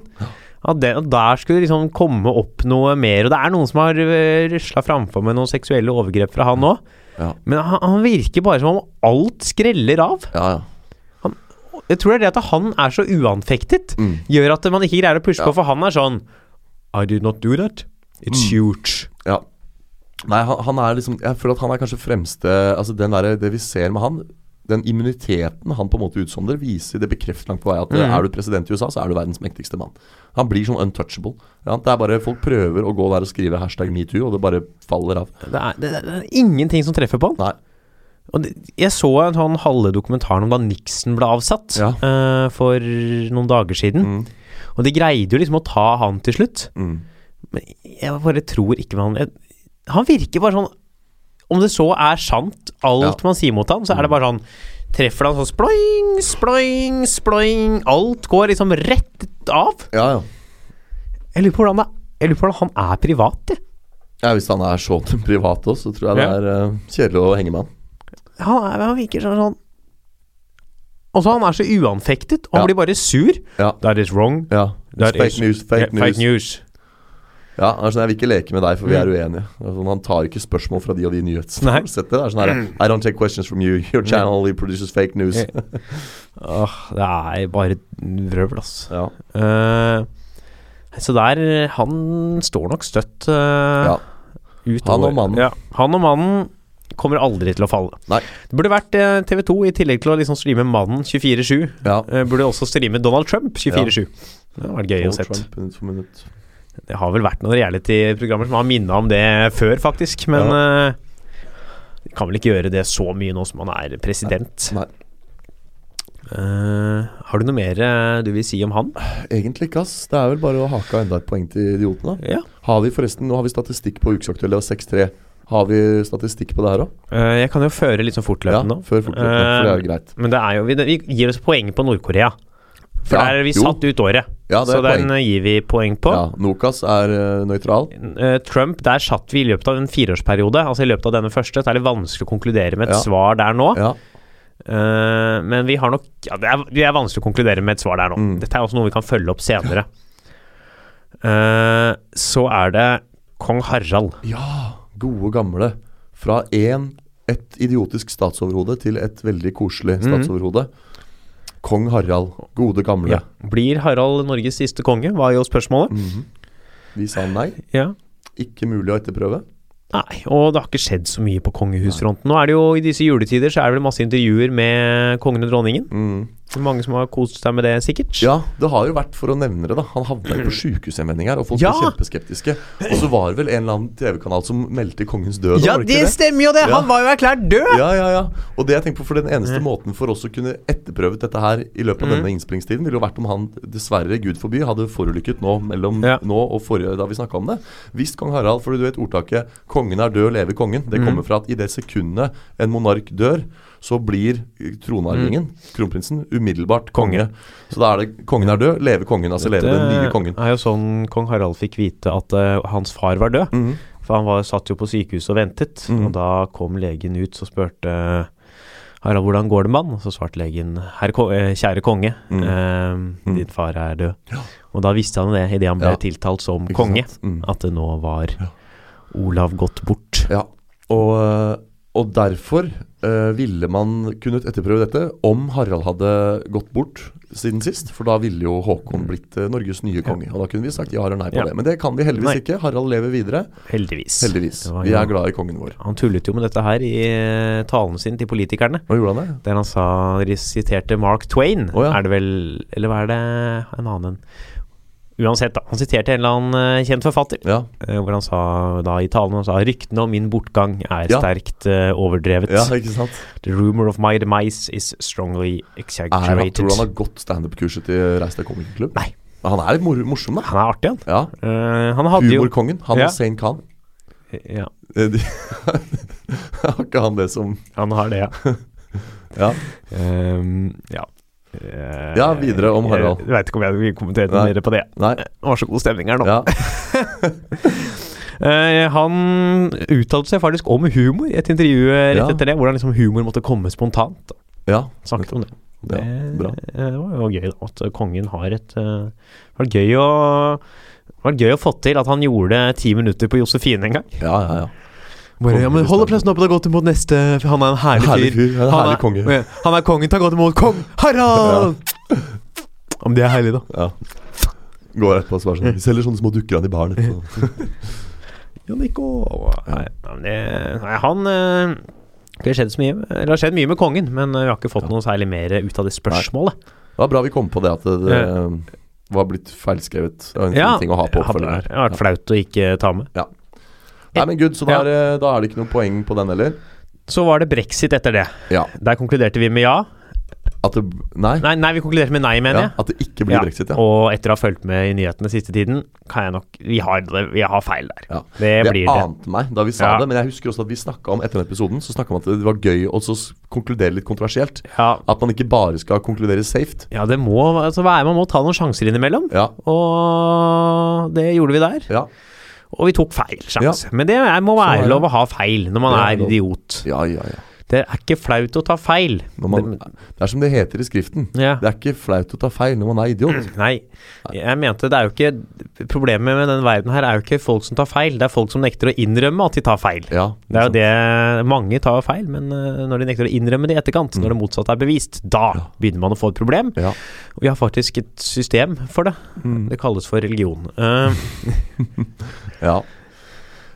at, det, der skulle det liksom komme opp noe mer. Og det er noen som har uh, rusla framfor med noen seksuelle overgrep fra han òg. Ja, Men han, han virker bare som om alt skreller av. ja. ja. Jeg tror det er det at han er så uanfektet, Mm. gjør at man ikke greier å pushe på, for han er sånn I did not do that. It's Mm. huge. Ja. Nei, han, han er liksom Jeg føler at han er kanskje fremste Altså den der, Det vi ser med han Den immuniteten han på en måte utsonder, viser det bekrefter langt på vei at Mm. er du president i USA, så er du verdens mektigste mann. Han blir sånn untouchable. Ja, det er bare Folk prøver å gå der og skrive hashtag metoo, og det bare faller av. Det er, det, det er ingenting som treffer på han. Nei. Og det, jeg så en sånn halve dokumentaren om da Nixon ble avsatt Ja. uh, for noen dager siden. Mm. Og de greide jo liksom å ta han til slutt. Mm. Men jeg bare tror ikke man jeg, Han virker bare sånn Om det så er sant, alt man sier mot han, så er det bare sånn Treffer han sånn sploing, sploing, sploing Alt går liksom rett av. Ja, ja. Jeg lurer på hvordan, det, jeg lurer på hvordan han er privat, jeg. ja. Hvis han er så *laughs* privat òg, så tror jeg det Ja. er uh, kjedelig å henge med han. Han, er, han virker sånn sånn Og så han er så uanfektet, og han Ja. blir bare sur. Ja. That is wrong. Ja. That fake is- news, fake Yeah, news. Fake news. Ja, han er sånn, Jeg vil ikke leke med deg, for vi Mm. er uenige. Altså, han tar ikke spørsmål fra de og de Nei. nyhetssettet. Det er sånn her I don't take questions from you. Your channel produces fake news. Ja. Åh, det er bare vrøvl, ass. Ja. Uh, så der Han står nok støtt uh, ja. Han og mannen. Ja, han og mannen kommer aldri til å falle. Nei. Det burde vært eh, TV2, i tillegg til å liksom streame Mannen 24-7, ja. eh, burde også streame Donald Trump 24-7. Det hadde vært gøy å se. Det har vel vært noen reality-programmer som har minna om det før, faktisk. Men ja. uh, kan vel ikke gjøre det så mye nå som man er president. Nei. Uh, har du noe mer uh, du vil si om han? Egentlig ikke, ass. Det er vel bare å hake av enda et poeng til idiotene. Ja. Har vi forresten, Nå har vi statistikk på Ukesaktuelle og 6-3. Har vi statistikk på det her òg? Uh, jeg kan jo føre litt sånn fortløpende Ja, før fortløpende, for det er jo greit. Men det er jo, vi, vi gir oss poeng på Nord-Korea. For Ja, der er vi jo. satt ut året. Ja, så den poeng. eh, gir vi poeng på. Ja, Nokas er uh, nøytral. Eh, Trump, der satt vi i løpet av en fireårsperiode. Altså i løpet av denne første. Så er det vanskelig å konkludere med et Ja. svar der nå. Ja. Uh, men vi har nok ja, det, er, det er vanskelig å konkludere med et svar der nå. Mm. Dette er også noe vi kan følge opp senere. Uh, så er det kong Harald. ja, gode gamle. Fra én et idiotisk statsoverhode til et veldig koselig statsoverhode. statsoverhode. Kong Harald. Gode gamle. Ja. Blir Harald Norges siste konge, var jo spørsmålet. Mhm. Vi sa nei. Ja. Ikke mulig å etterprøve. Nei, og det har ikke skjedd så mye på kongehusfronten. Nå er det jo I disse juletider så er det vel masse intervjuer med kongen og dronningen. Mm. Mange som har kost seg med det, sikkert. Ja, det har jo vært, for å nevne det, da. Han havna på sjukehusinnvending her, og folk Ja! ble kjempeskeptiske. Og så var det vel en eller annen TV-kanal som meldte kongens død. Ja, det det stemmer jo det! Ja. Han var jo erklært død! Ja, ja, ja. Og det jeg tenker på, for den eneste måten for oss å kunne etterprøve dette her i løpet av Mm. denne innspillingstiden, ville jo vært om han dessverre, gud forby, hadde forulykket nå mellom Ja. nå og forrige da vi snakka om det. Hvis kong Harald, for du vet ordtaket 'kongen er død, lever kongen', det Mm. kommer fra at i det sekundet en monark dør, så blir tronarvingen, kronprinsen, umiddelbart konge. Så da er det kongen er død, leve kongen. Altså leve den nye kongen. Det er jo sånn kong Harald fikk vite at uh, hans far var død. Mm. For han var, satt jo på sykehuset og ventet. mm. Og da kom legen ut og spurte Harald, hvordan går det med han? Og så svarte legen herre eh, kjære konge, mm. eh, Mhm. din far er død. Ja. Og da visste han det idet han ble Ja. tiltalt som konge? Mhm. at det nå var. Olav gått bort. Ja, og, og derfor uh, ville man kunnet etterprøve dette om Harald hadde gått bort siden sist. For da ville jo Håkon blitt uh, Norges nye konge. Og da kunne vi sagt ja eller nei på Ja. det. Men det kan vi heldigvis Nei. ikke. Harald lever videre. Heldigvis. Heldigvis. Var Vi er glad i kongen vår. Han tullet jo med dette her i eh, talen sin til politikerne. Hva gjorde han det? Der han sa De siterte Mark Twain, oh, ja. er det vel Eller hva er det en annen en? Uansett, da. Han siterte en eller annen eh, kjent forfatter, Ja, eh, hvor han sa da i talen han sa ryktene om min bortgang er Ja. sterkt uh, overdrevet. ja ikke sant? The rumor of my demise is strongly exaggerated. han- tror du han har gått standup-kurset til Reis deg komikerklubb? Nei. Han er litt mor morsom, da. Han er artig, han. Ja. Uh, han hadde jo Humorkongen. Han Ja. og Zain Khan. ja, *laughs* Har ikke han det som han har det, ja. *laughs* Ja. Um, ja. Ja, videre om Harald. Jeg veit ikke om jeg vil kommentere noe mer på det. Nei. Det var så god stemning her nå. Ja. *laughs* Eh, han uttalte seg faktisk om humor i et intervju eh, rett Ja. etter det. Hvordan liksom humor måtte komme spontant. ja. Snakket om det. Det, bra. eh, det var jo gøy at kongen har et Det var gøy å det var gøy å få til at han gjorde ti minutter på Josefine en gang. Ja, ja, ja. Bare, ja, men Hold plassen oppe, er godt imot neste Han er en herlig, Herlig fyr. Han, En Han er, konge. ja, han er kongen, ta godt imot kong Harald! Om det er herlig, da. Ja. Går etterpå og svarer sånn Vi selger sånne små dukker av i baren. *laughs* Ja, Nico Nei, nei, det, nei han eh, Det har skjedd så mye Det har skjedd mye med kongen, men eh, vi har ikke fått noe særlig mer ut av det spørsmålet. Det var bra vi kom på det at det, det var blitt feilskrevet. Det var en Ja, ting å ha på oppfølgeren. det har vært flaut å ikke ta med. Nei, men good, så da Ja. er, da er det ikke noe poeng på den heller. Så var det brexit etter det. Ja. Der konkluderte vi med ja. At det Nei. Nei, nei vi konkluderte med nei, mener Ja, jeg. at det ikke blir Ja, brexit, ja. Og etter å ha fulgt med i nyhetene siste tiden, kan jeg nok Vi har, vi har feil der. Ja. Det Det blir det. ante meg da vi sa det, men jeg husker også at vi snakka om etter den episoden Så om at det var gøy å konkludere litt kontroversielt. Ja, At man ikke bare skal konkludere safe. ja, det må altså være Man må ta noen sjanser innimellom. Ja. Og det gjorde vi der. Ja, Og vi tok feil sjanse. Men det er- må Sånn være lov å ha feil når man er er idiot. ja, ja. ja. Det er ikke flaut å ta feil. Når man, Det- er som det heter i skriften. ja. Det er ikke flaut å ta feil når man er idiot. *clears throat* Nei, jeg mente det er jo ikke Problemet med den verden her er jo ikke folk som tar feil, det er folk som nekter å innrømme at de tar feil. Ja, Det er jo det Mange tar feil, men eh, når de nekter å innrømme det i etterkant, når det motsatte er bevist, da Mm. Ja. begynner man å få et problem. Ja. Og vi har faktisk et system for det. Mm. Det kalles for religion. Eh, *laughs* Ja.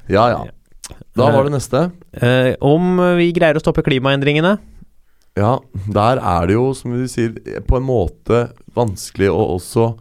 Ja, ja. Da var det neste. eh, om vi greier å stoppe klimaendringene Ja, der er det jo, som vi sier, på en måte vanskelig å også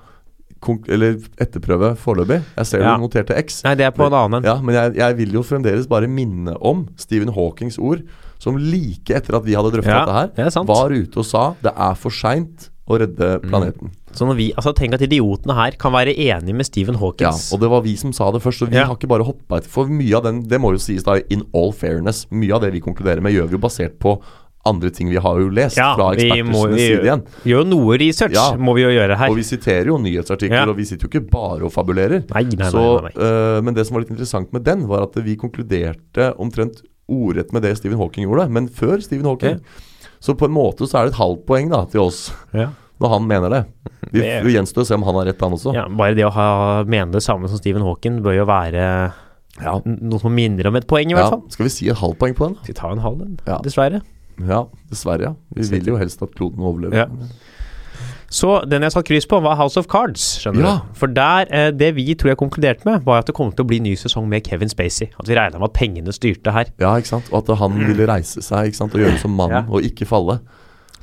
Eller etterprøve foreløpig. Jeg ser Ja. du noterte X. Nei, det er på en annen. Ja, men jeg, jeg vil jo fremdeles bare minne om Stephen Hawkings ord, som like etter at vi hadde drøfta Ja, dette her, det var ute og sa det er for seint å redde planeten. Så når vi, altså Tenk at idiotene her kan være enige med Stephen Ja, og det var vi som sa det først, og vi Ja. har ikke bare hoppa etter. For mye av den, det må jo sies da in all fairness, mye av det vi konkluderer med, gjør vi jo basert på andre ting vi har jo lest Ja, fra vi ekspertenes vi side igjen. gjør jo noe research, Ja. må vi jo gjøre her. Og vi siterer jo nyhetsartikler, Ja. og vi sitter jo ikke bare og fabulerer. Nei, nei, nei, Så, øh, men det som var litt interessant med den, var at vi konkluderte omtrent ordrett med det Stephen Hawking gjorde, men før Stephen Hawking. Så på en måte så er det et halvt poeng da til oss, Ja. Når han mener det. Vi, Det- vi gjenstår å se om han har rett, han også. Ja, bare det å ha, mene det samme som Stephen Hawking bør jo være Ja. noe som minner om et poeng, i hvert Ja, fall. Skal vi si et halvt poeng på den? Vi tar en halv, den, dessverre. Ja, dessverre. ja Vi vil jo helst at kloden overlever. Så den jeg satte kryss på, var House of Cards. skjønner Ja. du? For der, eh, det vi tror jeg konkluderte med, var at det kom til å bli ny sesong med Kevin Spacey. At vi regna med at pengene styrte her. Ja, ikke sant? Og at han *clears throat* ville reise seg ikke sant? og gjøre som mann Ja. og ikke falle.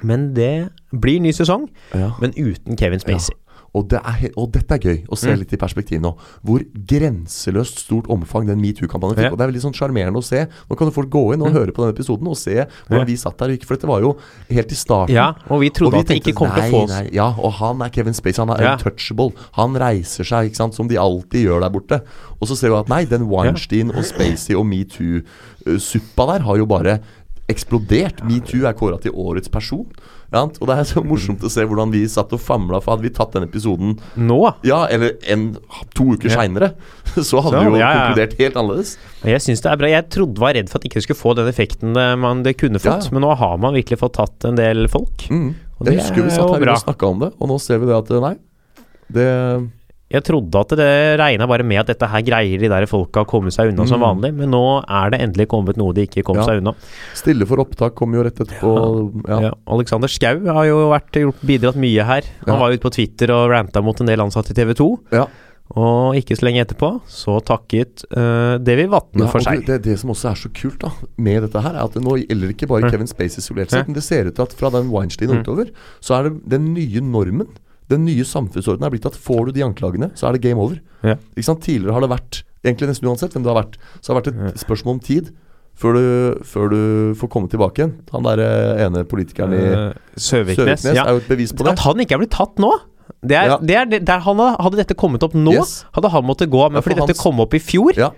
Men det blir ny sesong, Ja. men uten Kevin Spacey. Og, det er, og dette er gøy å se Mm. litt i perspektiv nå. Hvor grenseløst stort omfang den metoo-kampanjen fikk. Ja. Og det er veldig sånn sjarmerende å se. Nå kan folk gå inn og høre på denne episoden og se hvordan Ja. vi satt der. For dette var jo helt i starten. Ja, og vi trodde Og vi at det ikke kom til å få oss Ja, og han er Kevin Spacey. Han er Ja. untouchable. Han reiser seg, ikke sant, som de alltid gjør der borte. Og så ser vi at nei, den Weinstein og Spacey og metoo-suppa der har jo bare eksplodert. Metoo er kåra til årets person. Ja, og det er så morsomt å se hvordan vi satt og famla, for hadde vi tatt den episoden Nå? Ja, eller en, to uker Ja. seinere, *laughs* så hadde Så, vi jo ja, ja. konkludert helt annerledes. Jeg synes det er bra. Jeg trodde var redd for at ikke skulle få den effekten man, det kunne fått, men nå har man virkelig fått tatt en del folk. Mm. Og det Jeg husker vi satt her og snakka om det, og nå ser vi det at nei. Det Jeg trodde at det regna bare med at dette her greier de der folka å komme seg unna som Mm. vanlig, men nå er det endelig kommet noe de ikke kom Ja. seg unna. Stille for opptak kom jo rett etterpå. Ja. Ja. Alexander Schou har jo vært, gjort, bidratt mye her. Han var ute på Twitter og ranta mot en del ansatte i TV 2. Ja. Og ikke så lenge etterpå så takket uh, Davy Vatne Ja, for seg. det, det, som også er så kult da med dette her, er at det nå gjelder ikke bare. Kevin Spacey isolert sett, men det ser ut til at fra den Weinstein Mm. utover, så er det den nye normen. Den nye samfunnsordenen er blitt at får du de anklagene, så er det game over. Ja. Ikke sant? Tidligere har det vært, egentlig nesten uansett hvem det har vært, så har det vært et spørsmål om tid før du, før du får komme tilbake igjen. Han der eh, ene politikeren i Uh, Søviknes. Søviknes Ja. er jo et bevis på det. At han ikke er blitt tatt nå! Det er, Ja. det er det, er, han hadde, dette kommet opp nå, Yes. hadde han måttet gå. Men Ja, for fordi dette hans- kom opp i fjor, Ja,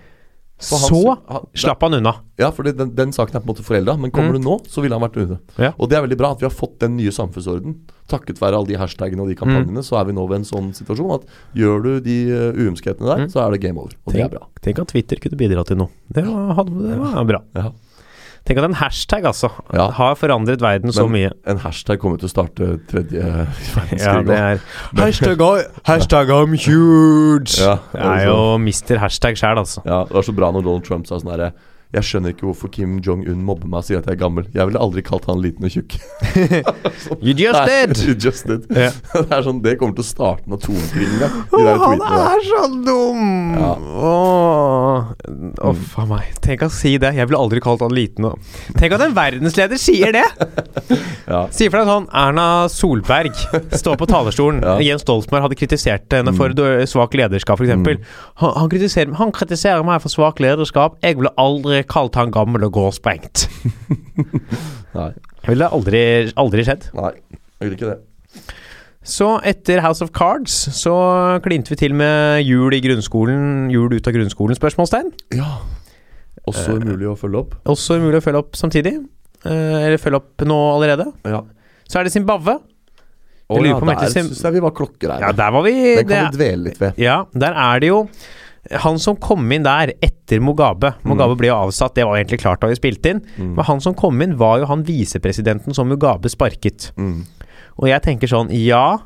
hans- så han- slapp han unna. Ja, for den, den saken er på en måte forelda, men kommer Mm. du nå, så ville han vært ute. Ja. Og det er veldig bra at vi har fått den nye samfunnsorden. Takket være alle de hashtagene og de kampanjene, så er vi nå ved en sånn situasjon at gjør du de uh, der, Mm. så er det game over. Og det er bra. Tenk at Twitter kunne bidra til noe. Det var, det var bra. Ja. Tenk at en hashtag, altså, Ja. har forandret verden så Men mye. En hashtag kommer til å starte tredje *laughs* verdenskrig. Ja, det er Hashtag, *laughs* hashtag I'm huge! Ja, det er jo mister Hashtag sjæl, altså. Ja, det var så bra når Donald Trump sa sånn herre Jeg skjønner ikke hvorfor Kim Jong-un mobber meg og sier at jeg er gammel. Jeg ville aldri kalt han liten og tjukk. *laughs* You just did! you just did. *laughs* Det er sånn, det kommer til å starte en atomkrig. De der han er så dum! Ja. Åh Uff a meg. Tenk å si det. Jeg ville aldri kalt han liten. og- Tenk at en verdensleder sier det! *laughs* Ja. Si for deg sånn Erna Solberg står på talerstolen. Ja. Jens Stoltenberg hadde kritisert henne for svak lederskap, f.eks. Mm. Han, han, kritiserer, han kritiserer meg for svak lederskap. Jeg ville aldri kalt han gammel og gåsprengt. *laughs* Nei, Det ville aldri, aldri skjedd. nei, jeg gjør ikke det. Så etter House of Cards så klinte vi til med jul i grunnskolen, jul ut av grunnskolen, spørsmålstegn. Ja. Også umulig å følge opp. Også umulig å følge opp samtidig. Eh, eller følge opp nå allerede. Ja. Så er det Zimbabwe. Og Jeg ja, der ikke syns jeg vi var klokkereine. Ja, der var vi Den kan det, vi dvele litt ved. Ja, der er det jo Han som kom inn der etter Mugabe Mugabe ble jo avsatt, det var egentlig klart da vi spilte inn. Mm. Men han som kom inn, var jo han visepresidenten som Mugabe sparket. Mm. Og jeg tenker sånn, ja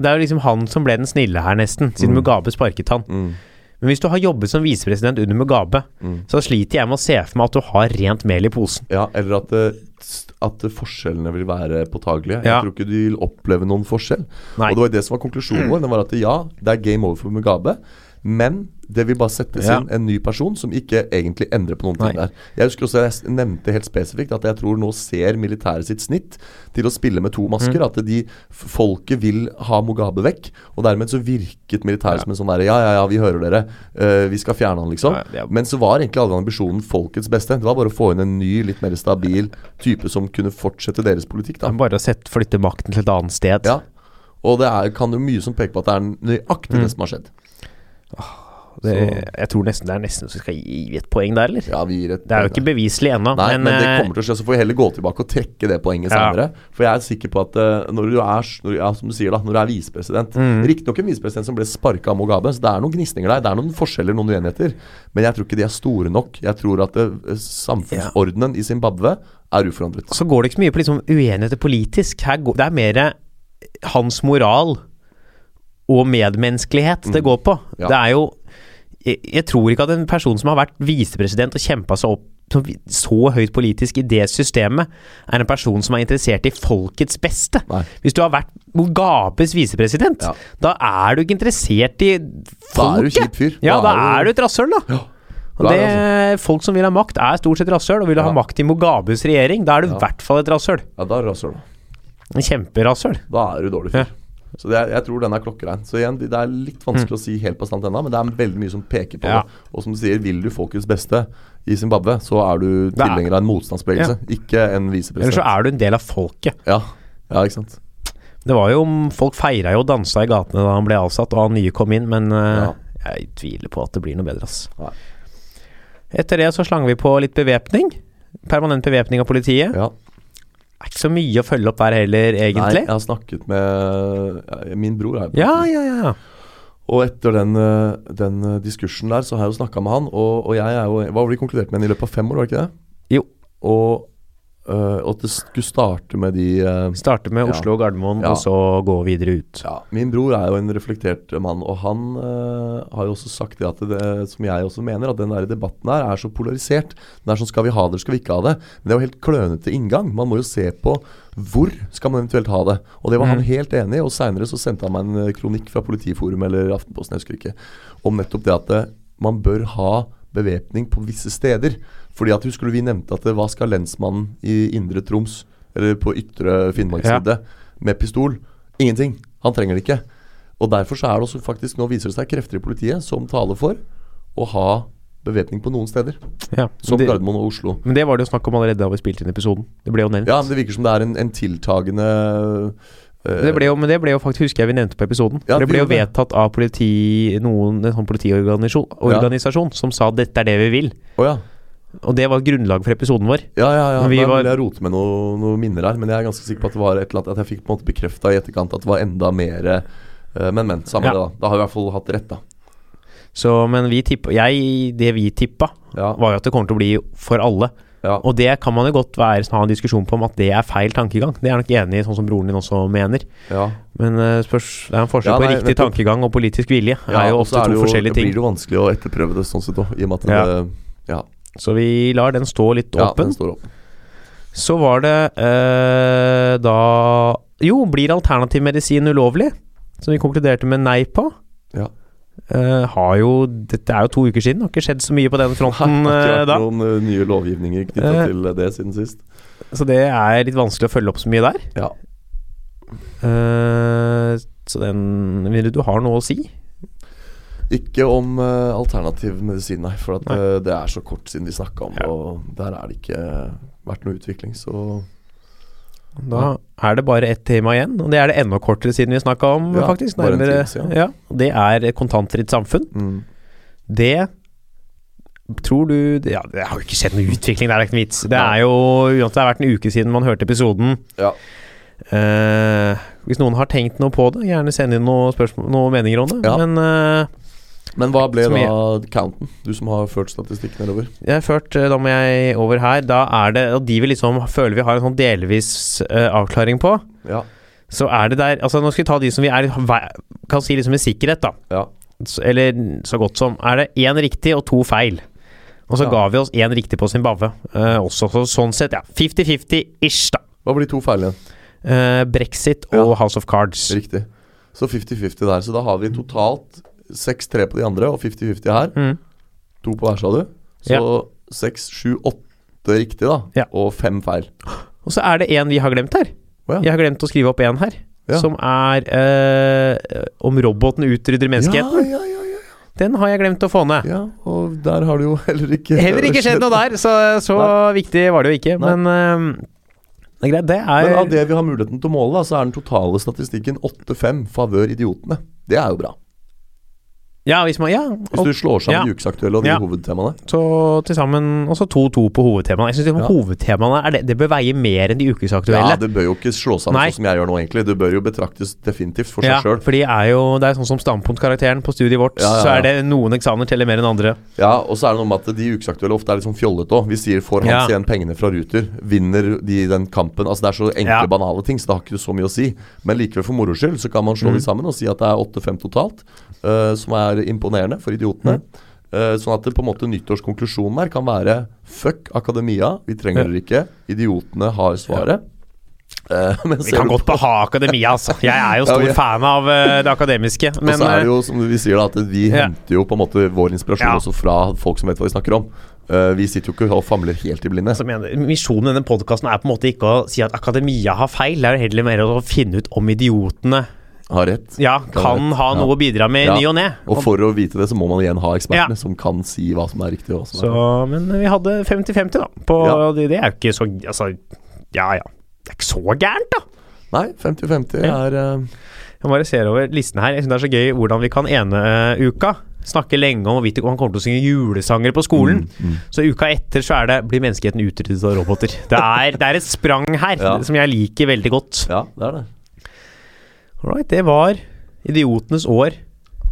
Det er jo liksom han som ble den snille her, nesten, siden Mm. Mugabe sparket han. Mm. Men hvis du har jobbet som visepresident under Mugabe, Mm. så sliter jeg med å se for meg at du har rent mel i posen. Ja, eller at, det, at forskjellene vil være påtagelige. Ja. Jeg tror ikke du vil oppleve noen forskjell. Nei. Og det var det som var konklusjonen vår. Den var at ja, det er game over for Mugabe. Men det vil bare settes Ja. inn en ny person som ikke egentlig endrer på noen ting Nei. der. Jeg husker også jeg nevnte helt spesifikt at jeg tror nå ser militæret sitt snitt til å spille med to masker. Mm. At de folket vil ha Mugabe vekk. Og dermed så virket militæret Ja. som en sånn derre Ja, ja, ja, vi hører dere. Uh, vi skal fjerne han, liksom. Ja, Men så var egentlig alle ambisjonen folkets beste. Det var bare å få inn en ny, litt mer stabil type som kunne fortsette deres politikk. Da bare å sette, flytte makten til et annet sted. Ja, Og det er, kan jo mye som peker på at det er nøyaktig Mm. det som har skjedd. Det, jeg tror nesten det er nesten så vi skal gi et poeng der, eller? Ja, vi gir et Det er jo ikke beviselig ennå, Nei, men, det eh, kommer til å skje. Så får vi heller gå tilbake og trekke det poenget Ja. senere. For jeg er sikker på at eh, når du er, når, ja, som du sier da, når du er visepresident Mm. Riktignok en visepresident som ble sparka av Mugabe, så det er noen gnisninger der. Det er noen forskjeller, noen uenigheter. Men jeg tror ikke de er store nok. Jeg tror at det, samfunnsordenen i Zimbabwe er uforandret. Så går det ikke så mye på liksom uenigheter politisk. Går, det er mer hans moral og medmenneskelighet det går på. Mm. Ja. Det er jo jeg, jeg tror ikke at en person som har vært visepresident og kjempa seg opp så høyt politisk i det systemet, er en person som er interessert i folkets beste. Nei. Hvis du har vært Mugabes visepresident, Ja. da er du ikke interessert i Da er du folket. kjip fyr. Ja, da er du et rasshøl, da. Ja. Og det, det Folk som vil ha makt, er stort sett rasshøl, og vil Ja. ha makt i Mugabes regjering, da er du i Ja. hvert fall et rasshøl. Ja, da er du rasshøl. Kjemperasshøl. Da er du dårlig fyr. Ja. Så er, jeg tror den er klokkerein. Så igjen, det er litt vanskelig å si helt bastant ennå, men det er veldig mye som peker på Mm. Ja. det. Og som du sier, vil du folkets beste i Zimbabwe, så er du er- tilhenger av en motstandsbevegelse, ikke en Eller så er du en del av folket. Ja. ja, ikke sant. Det var jo Folk feira jo og dansa i gatene da han ble avsatt og han nye kom inn, men eh, Ja. jeg tviler på at det blir noe bedre, ass. Nei. Etter det så slang vi på litt bevæpning. Permanent bevæpning av politiet. Ja. Er ikke så mye å følge opp her heller, egentlig. Nei, jeg har snakket med Min bror Her, Ja, ja, ja. Og etter den, eh, den eh, diskursen der, så har jeg jo snakka med han. Og, og jeg er jo Hva var det vi konkluderte med i løpet av fem år, var det ikke det? Jo. Og, eh, og at det skulle starte med de uh, Starte med. Oslo og Gardermoen, Ja. og så gå videre ut. Ja, Min bror er jo en reflektert mann, og han uh, har jo også sagt det at det, som jeg også mener, at den der debatten her er så polarisert. Den er sånn skal vi ha det, eller skal vi ikke ha det? Men det er jo helt klønete inngang. Man må jo se på hvor skal man eventuelt ha det. Og det var han Mm. helt enig i. Og seinere så sendte han meg en kronikk fra Politiforum eller Aftenposten, jeg husker ikke, om nettopp det at man bør ha bevæpning på visse steder. Fordi at Husker du vi nevnte at hva skal lensmannen i Indre Troms, eller på ytre Finnmarksvidde, med pistol? Ingenting. Han trenger det ikke. Og derfor så er det også faktisk Nå viser det seg krefter i politiet som taler for å ha bevæpning på noen steder. Ja. Som det, Gardermoen og Oslo. men det var det jo snakk om allerede da vi spilte inn episoden. Det ble jo nevnt. Ja, men det virker som det er en, en tiltagende eh, Det ble jo, men det ble jo faktisk, husker jeg vi nevnte på episoden. Ja, det ble jo vedtatt av politi, noen, en sånn politiorganisasjon ja. som sa dette er det vi vil. Oh, ja. Og det var grunnlag for episoden vår. Ja, ja, ja. Vi Da var- jeg roter med noe- noen minner her. Men jeg er ganske sikker på at det var et eller annet At jeg fikk på en måte bekrefta i etterkant at det var enda mer eh, Men, men. Samme Ja. det, da. Da har vi i hvert fall hatt rett, da. Så, men vi tippa jeg, Det vi tippa, Ja. var jo at det kommer til å bli for alle. ja. Og det kan man jo godt være ha en diskusjon på om at det er feil tankegang. Det er jeg nok enig i, sånn som broren din også mener. ja. Men eh, spørs, det er en forskjell Ja, på riktig nettopp. tankegang og politisk vilje. Ja, er jo ofte er det to jo- forskjellige Det blir jo vanskelig å etterprøve det sånn sett òg, i og med at det Ja, Så vi lar den stå litt ja åpen. den står opp. Så var det eh, da Jo, blir alternativ medisin ulovlig? Som vi konkluderte med nei på. Ja. Eh, har jo Dette er jo to uker siden, har ikke skjedd så mye på den Nei, fronten det har ikke eh, vært da. noen eh, nye lovgivninger knytta Eh. til det siden sist. Så det er litt vanskelig å følge opp så mye der. Ja. Eh, så den Vil du har noe å si? Ikke om uh, alternativ medisin, nei. For at Nei. eh, det er så kort siden vi snakka om det, Ja. og der er det ikke vært noe utvikling, så Da er det bare ett tema igjen, og det er det enda kortere siden vi snakka om, Ja, faktisk. Nærmere, tid, ja, det er kontantfritt samfunn. mm. Det tror du ja, det har jo ikke skjedd noe utvikling, det er ikke noen vits. Det er jo uansett det har vært en uke siden man hørte episoden. Ja. Eh, hvis noen har tenkt noe på det, gjerne send inn noen, noen meninger om det. Men eh, Men hva ble da counten? Du som har ført statistikk nedover. jeg har ført, eh, da må jeg over her. Da er det Og de vi liksom føler vi har en sånn delvis uh, avklaring på. Ja. Så er det der Altså Nå skal vi ta de som vi er kan si liksom med sikkerhet, da. Ja. Eller så godt som. Er det én riktig og to feil? Og så Ja. ga vi oss én riktig på Zimbabwe uh, også. Så sånn sett, ja. 50-50-ish, da. Hva blir to feil igjen? Uh, Brexit og. House of Cards. Riktig. Så 50-50 der. Så da har vi totalt 6-3 på de andre og 50-50 her. Mm. To på hver, sa du. Så 6-7-8 riktig, da. Ja. Og fem feil. Og så er det en vi har glemt her. Oh, ja. Jeg har glemt å skrive opp en her. Ja. Som er eh, om roboten utrydder menneskeheten. Ja, ja, ja, ja, Den har jeg glemt å få ned. ja. Og der har det jo *laughs* heller ikke Heller ikke skjedd noe der, så, så viktig var det jo ikke. Nei. Men eh, det er greit, det er Men av det vi har muligheten til å måle, da, så er den totale statistikken 8-5 favør idiotene. Det er jo bra. Ja, hvis man Ja. Hvis du slår sammen Ja. de ukesaktuelle og de Ja. hovedtemaene. så til sammen også 2-2 på hovedtemaene. Jeg synes Ja. hovedtemaene er det, det bør veie mer enn de ukesaktuelle. Ja, det bør jo ikke slå sammen Nei. sånn som jeg gjør nå, egentlig. Det bør jo betraktes definitivt for seg Ja, sjøl. for de er jo Det er sånn som standpunktkarakteren på studiet vårt, Ja, ja, så er det noen eksamener teller mer enn andre. Ja, og så er det noe med at de ukesaktuelle ofte er litt sånn fjollete òg. Vi sier 'får Hans Ja. igjen pengene fra Ruter', vinner de den kampen? Altså Det er så enkle, Ja. banale ting, så det har ikke så mye å si. Men likevel, for moro skyld, så kan man slå Mm. de sammen og si at det er 8-5 totalt. Eh, som er imponerende for idiotene. Mm. Uh, sånn at det på en måte nyttårskonklusjonen her kan være fuck akademia, vi trenger dere ikke. Idiotene har svaret. Uh, men Vi kan godt på- ha akademia, altså. Jeg er jo *laughs* Ja, stor fan av det akademiske, Og så er det jo, som vi sier da, at vi Ja. henter jo på en måte vår inspirasjon Ja. også fra folk som vet hva de snakker om. Uh, vi sitter jo ikke og famler helt i blinde. altså, Misjonen i denne podkasten er på en måte ikke å si at akademia har feil, det er jo heller mer å finne ut om idiotene Har rett. ja, Kan kan rett. ha Ja. noe å bidra med Ja. ny og ne. Og for å vite det, så må man igjen ha ekspertene Ja. som kan si hva som er riktig. Så, er men vi hadde 50-50, da. På, det, det er jo ikke så Altså, ja ja. Det er ikke så gærent, da. Nei, 50-50 Ja. er uh... Jeg bare ser over listen her. Jeg synes det er så gøy hvordan vi kan ene uh, uka. Snakke lenge om hvorvidt han kommer til å synge julesanger på skolen. Mm, mm. Så uka etter så er det blir menneskeheten utryddet av roboter. Det er, det er et sprang her Ja. som jeg liker veldig godt. Ja, det er det. Alright, det var idiotenes år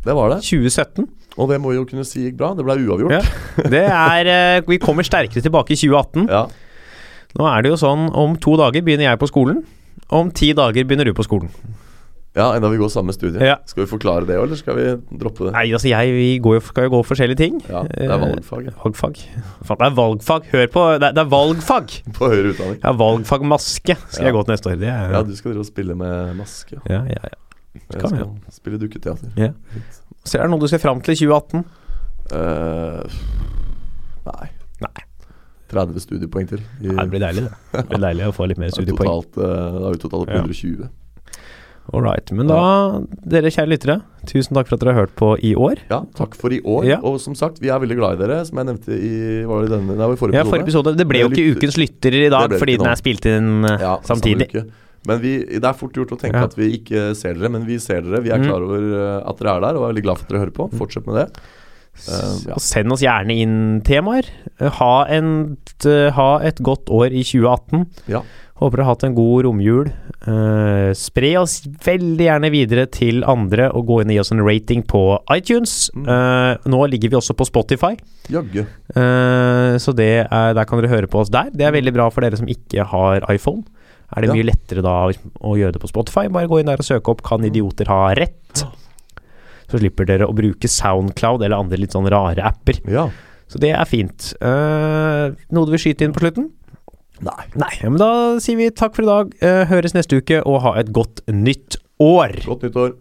Det var det. 2017. Og det må vi jo kunne si gikk bra. Det ble uavgjort. Ja. Det er eh, Vi kommer sterkere tilbake i 2018. Ja. Nå er det jo sånn om to dager begynner jeg på skolen. Om ti dager begynner du på skolen. Ja, enda vi går samme studie. Ja. Skal vi forklare det òg, eller skal vi droppe det? Nei, altså jeg vi går skal jo gå forskjellige ting. Ja, det er valgfag. ja. Valgfag. Faen, det er valgfag. Hør på Det er, det er valgfag! *laughs* På høyere utdanning. Ja, valgfagmaske skal Ja. jeg gå til neste år. Det er Ja, du skal drive og spille med maske. ja, ja, ja. Jeg Kan skal spille dukketeater. Ja. Så er det noe du ser fram til i 2018? Uh, nei. Nei. 30 studiepoeng til. I, nei, det blir deilig, det. Det blir deilig å få litt mer er studiepoeng. totalt, eh, Da er vi totalt på Ja. 120. All right. Men da, dere kjære lyttere, tusen takk for at dere har hørt på i år. Ja, takk for i år. Ja. Og som sagt, vi er veldig glad i dere, som jeg nevnte i Var det denne? Nei, i forrige Ja, forrige episode. Det ble jo ikke ukens lytter i dag fordi den er spilt inn eh, Ja, samtidig. Men vi, det er fort gjort å tenke Ja. at vi ikke ser dere, men vi ser dere. Vi er Mm. klar over eh, at dere er der, og er veldig glad for at dere hører på. Fortsett med det. Uh, ja. Send oss gjerne inn temaer. Ha, en, ha et godt år i 2018. Ja. Håper dere har hatt en god romjul. Uh, spre oss veldig gjerne videre til andre, og gå inn og gi oss en rating på iTunes. Mm. Eh, nå ligger vi også på Spotify, Jaggu. eh, så det er, der kan dere høre på oss der. Det er veldig bra for dere som ikke har iPhone. Er det Ja. mye lettere da å gjøre det på Spotify? Bare gå inn der og søke opp 'Kan idioter ha rett'? Så slipper dere å bruke Soundcloud eller andre litt sånn rare apper. Ja. Så det er fint. Eh, noe du vil skyte inn på slutten? Nei. Nei. Ja, men da sier vi takk for i dag. Eh, høres neste uke, og ha et godt nytt år. Godt nyttår.